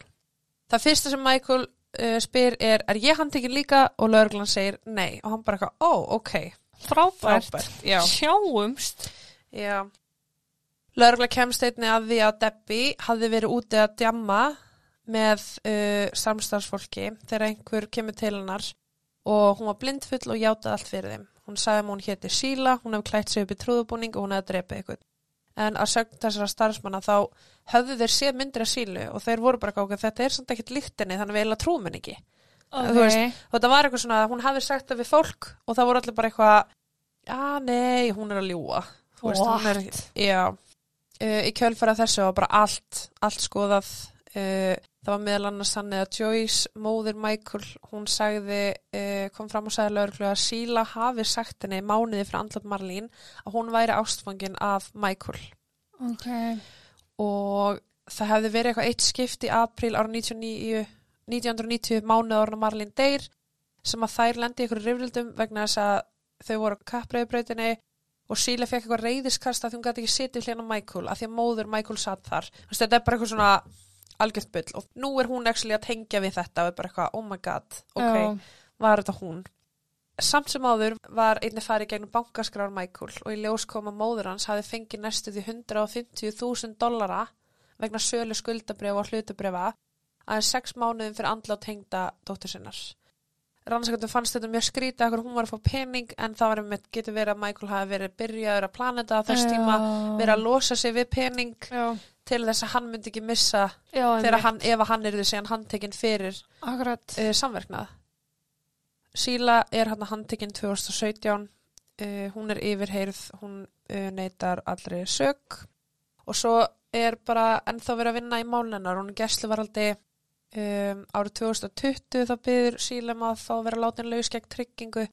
Það fyrsta sem Michael uh, spyr er, er ég handtekinn líka? Og lögreglan segir nei og hann bara eitthvað, ó, ok. Frábært. Frábært, já. Sjáumst. Já. Lörgla kemst einni að því að Debbie hafði verið úti að djamma með uh, samstarfsfólki þegar einhver kemur til hennar og hún var blindfull og játaði allt fyrir þeim. Hún sagði að hún héti Síla, hún hefði klætt sig upp í trúðubúning og hún hefði drepið eitthvað. En að sögn þessara starfsmanna þá höfðu þeir séð myndir af Sílu og þeir voru bara gákað þetta er samt ekkert líktinni þannig við eiginlega trúum henni ekki. Ok. Þú veist, og þetta var eitthvað svona að hún hafði sagt það við fólk og það voru allir bara eitthvað já, nei, hún er að ljúa þú veist, hún er, já uh, í kjölfara þessu var bara allt allt skoðað uh, það var meðal annars þannig að Joyce móðir Michael, hún sagði uh, kom fram og sagði lögreglu að Síla hafi sagt henni mánuði fyrir andlat Marlín að hún væri ástfangin af Michael Ok. og það hefði verið eitthvað eitt skipt í april ára 99, 1990 mánuð ára Marlín Deyr sem að þær lendi ykkur rifrildum vegna þess að þau voru á kappreiðbrautinni og Síle fekk eitthvað reyðiskast að hún gæti ekki setið hljóna Michael að því að móður Michael satt þar þetta er bara eitthvað svona algjört bull og nú er hún actually að tengja við þetta og er bara eitthvað, oh my god, ok, Já. var þetta hún Samt sem áður var einnig farið gegnum bankaskrár Michael og í ljós kom að móður hans hafi fengið næstu því 150.000 dollara vegna sölu skuldabrifa og hlutabrifa aðeins sex mánuðum fyrir andla og tengda dóttur sinnar. Rannsakandum fannst þetta mjög skrítið að hún var að fá pening en það var með getur verið að Michael hafi verið byrjaður að á þess tíma verið að losa sig við pening Já. Til þess að hann myndi ekki missa þegar hann, ef hann er því síðan handtekinn fyrir uh, samverknað. Síla er hann handtekinn 2017, uh, hún er yfirheyrð, hún uh, neytar allri sög og svo er bara ennþá verið að vinna í málennar, hún er gæsluvaraldi um, árið 2020 þá byður Síla um að fá að vera látin laus gegn tryggingu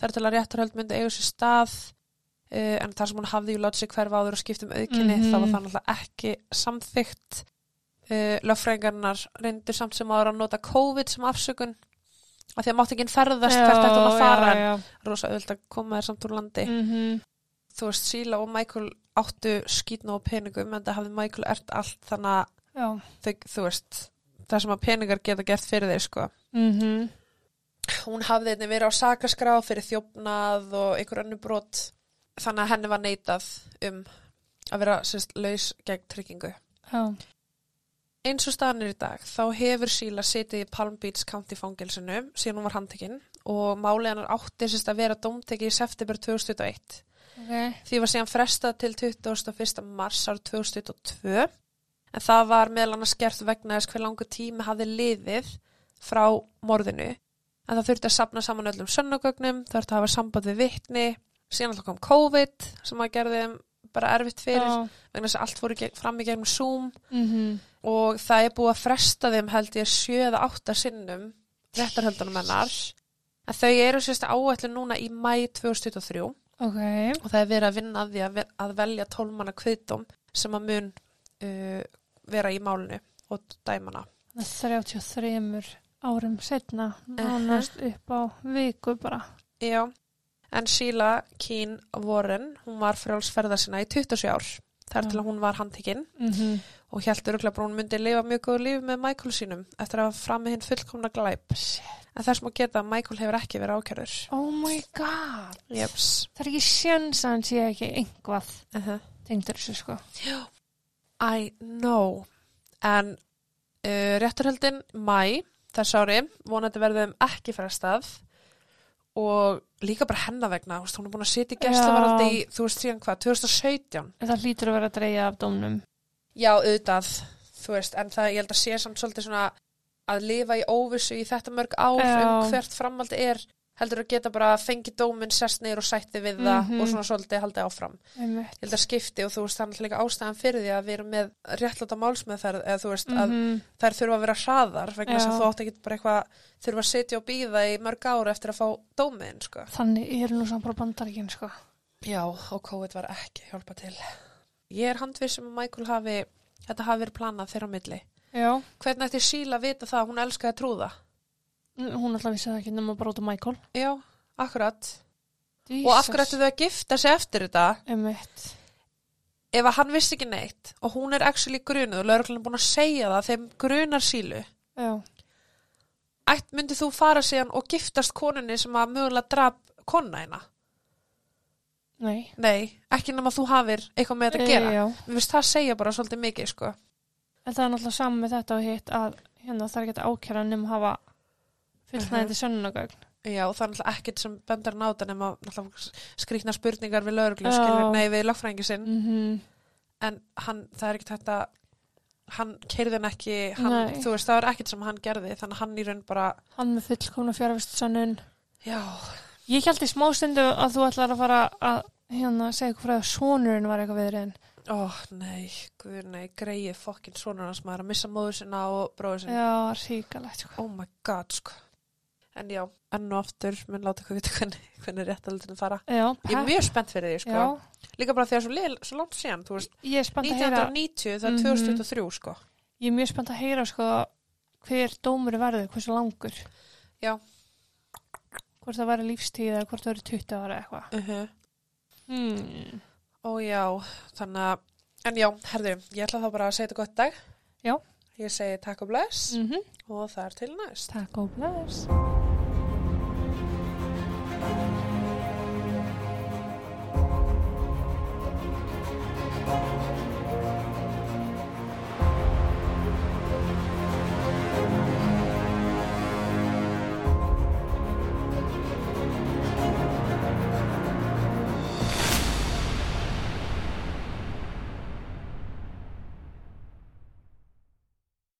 þar til að réttarhöld myndi eigu sér stað uh, en þar sem hún hafði látið sig hverfa áður og skipt um aukinni Mhm. þá var það náttúrulega ekki samþygt uh, löffræðingarnar reyndu samt sem áður að nota COVID sem afsökun af því að mátti ekki ferðast hvert þetta að fara en Já, rosa auðvitað að koma þér samt úr landi já. Mm þú veist, Síla og Michael áttu skýtna og peningum en það hafði Michael ert allt þannig að já. þau, þú veist, það sem að peningar geta gert fyrir þeir sko Mm hún hafði einnig verið á sakaskrá fyrir þjófnað og einhver önnu brot þannig að henni var neitað um að vera sérst laus gegn tryggingu Já. eins og staðan er í dag þá hefur Síla setið í Palm Beach County fangelsinu síðan hún var handtekinn og málið hennar átti sérst að vera dómteki í september 2021 Ok. því var síðan frestað til 21. mars árið 2022 en það var meðal annars gert vegna þess hver langu tími hafði liðið frá morðinu en það þurfti að sapna saman öllum sönnugögnum, það þurfti að hafa samband við vittni síðan alltaf kom COVID sem að gerði þeim bara erfitt fyrir Já. vegna þess að allt fór í gegn- fram í gegnum Zoom Mhm. og það er búið að fresta þeim held ég sjö eða átta sinnum réttarhöldunum hennar en þau eru sérst áætlu núna í mæ 2023 Ok. og það er verið að vinna að því að, að velja tólmanna kviðdóm sem að mun uh, vera í málinu og dæmana. 33 árum setna, nánast upp á viku bara. Já, en Sheila Keen Warren, hún var frjálsferða sinna í 27 ár, þar til að hún var handtekinn Mm og hjæltur örgla bara hún myndi lifa mjög góðu lífi með Michael sínum eftir að hafa fram með hinn fullkomna glæp. En þess má geta að Michael hefur ekki verið ákjörður. Oh my god. Jeps. Það er ekki sjens að hann sé ekki einhvað Uh -huh. tengdur þessu sko. I know. En uh, rétturhöldin mæ þess ári vonandi verðum ekki frestað og líka bara hennar vegna, veist, hún er búin að sitja í gæsluvaraldi í, þú veist, síðan hvað, 2017 En það hlýtur að vera að dreyja af dómnum. Já, auðvitað, þú veist, en það, ég held að sé samt svolítið svona að lifa í óvissu í þetta mörg ár Já. um hvert framaldi er heldur að geta bara fengið dóminn sest niður og sætti við það Mhm. og svona svolítið haldið áfram. Ég held að skipti og þú veist, náttúrulega líka ástæðan fyrir því að við erum með réttláta málsmeðferð eða þú veist, að Mhm. þær þurfa að vera hraðar vegna þess að Já. þú átt ekki bara eitthvað þurfa að sitja og býða í mörg ára eftir að fá dóminn, sko. Þannig er nú samt bara bandaríkin sko. Já, og COVID var ekki hjálpa til. Ég er handviss um að Michael hafi, þetta hafi verið planað þeirra milli. Já. Hvernig ætti Síla vita það að hún elskaði að trúða? Hún alltaf vissi það ekki nema bara út af Michael. Já, akkurat. Jesus. Og ættu þau að gifta sig eftir þetta? Einmitt. Ef að hann vissi ekki neitt og hún er actually grunuð og er búin að segja það þeim grunar Sílu, Já. ætt myndi þú fara síðan og giftast konunni sem að mögulega draf konna hérna? Nei. Nei, ekki nema þú hafir eitthvað með þetta að gera. E, já. Mér finnst það segja bara svolítið mikið, sko. En það er náttúrulega saman með þetta og hitt að hérna er ekki að ákjæra nema að hafa fullnægandi uh sönnunagögn. Já, það er náttúrulega ekkert sem á þetta nema skrýtna spurningar við skilur, nei, við lagfræðingi sinn. Mm En hann, það er ekkert þetta, hann keirði hann ekki, hann, þú veist, það er ekkert sem hann gerði, þannig hann í raun bara, Hann með fullkomna fjárvist sönnun. já, Ég held í smá stundu að þú ætlar að fara að hérna segja eitthvað frá að sonurinn var eitthvað viðriðin. ó, nei, guður, nei, greið fokkin svona hans maður að missa móður sinna og bróður sinna. Já, ríkalegt sko. Oh my god, sko. En já, enn og aftur, mun láta ykkur vita hvernig, hvernig réttaldinu fara. Já, Ég er mjög spennt fyrir því, sko. Líka bara þegar svo, lil, svo langt síðan, veist, ég er spennt að heyra 1990, það er Mhm. 2023, sko. Ég er mjög spennt að heyra sko hver dómur verður, hversu langur. Já. Hvort það verður lífstíð eða hvort það verður 20 ára eitthvað. Uh -huh. Hmm. Ó já, þannig að, en já, herðu, ég ætla þá bara að segja þetta gott dag. Já. Ég segi takk og bless Mm og það er til næst. Takk og bless.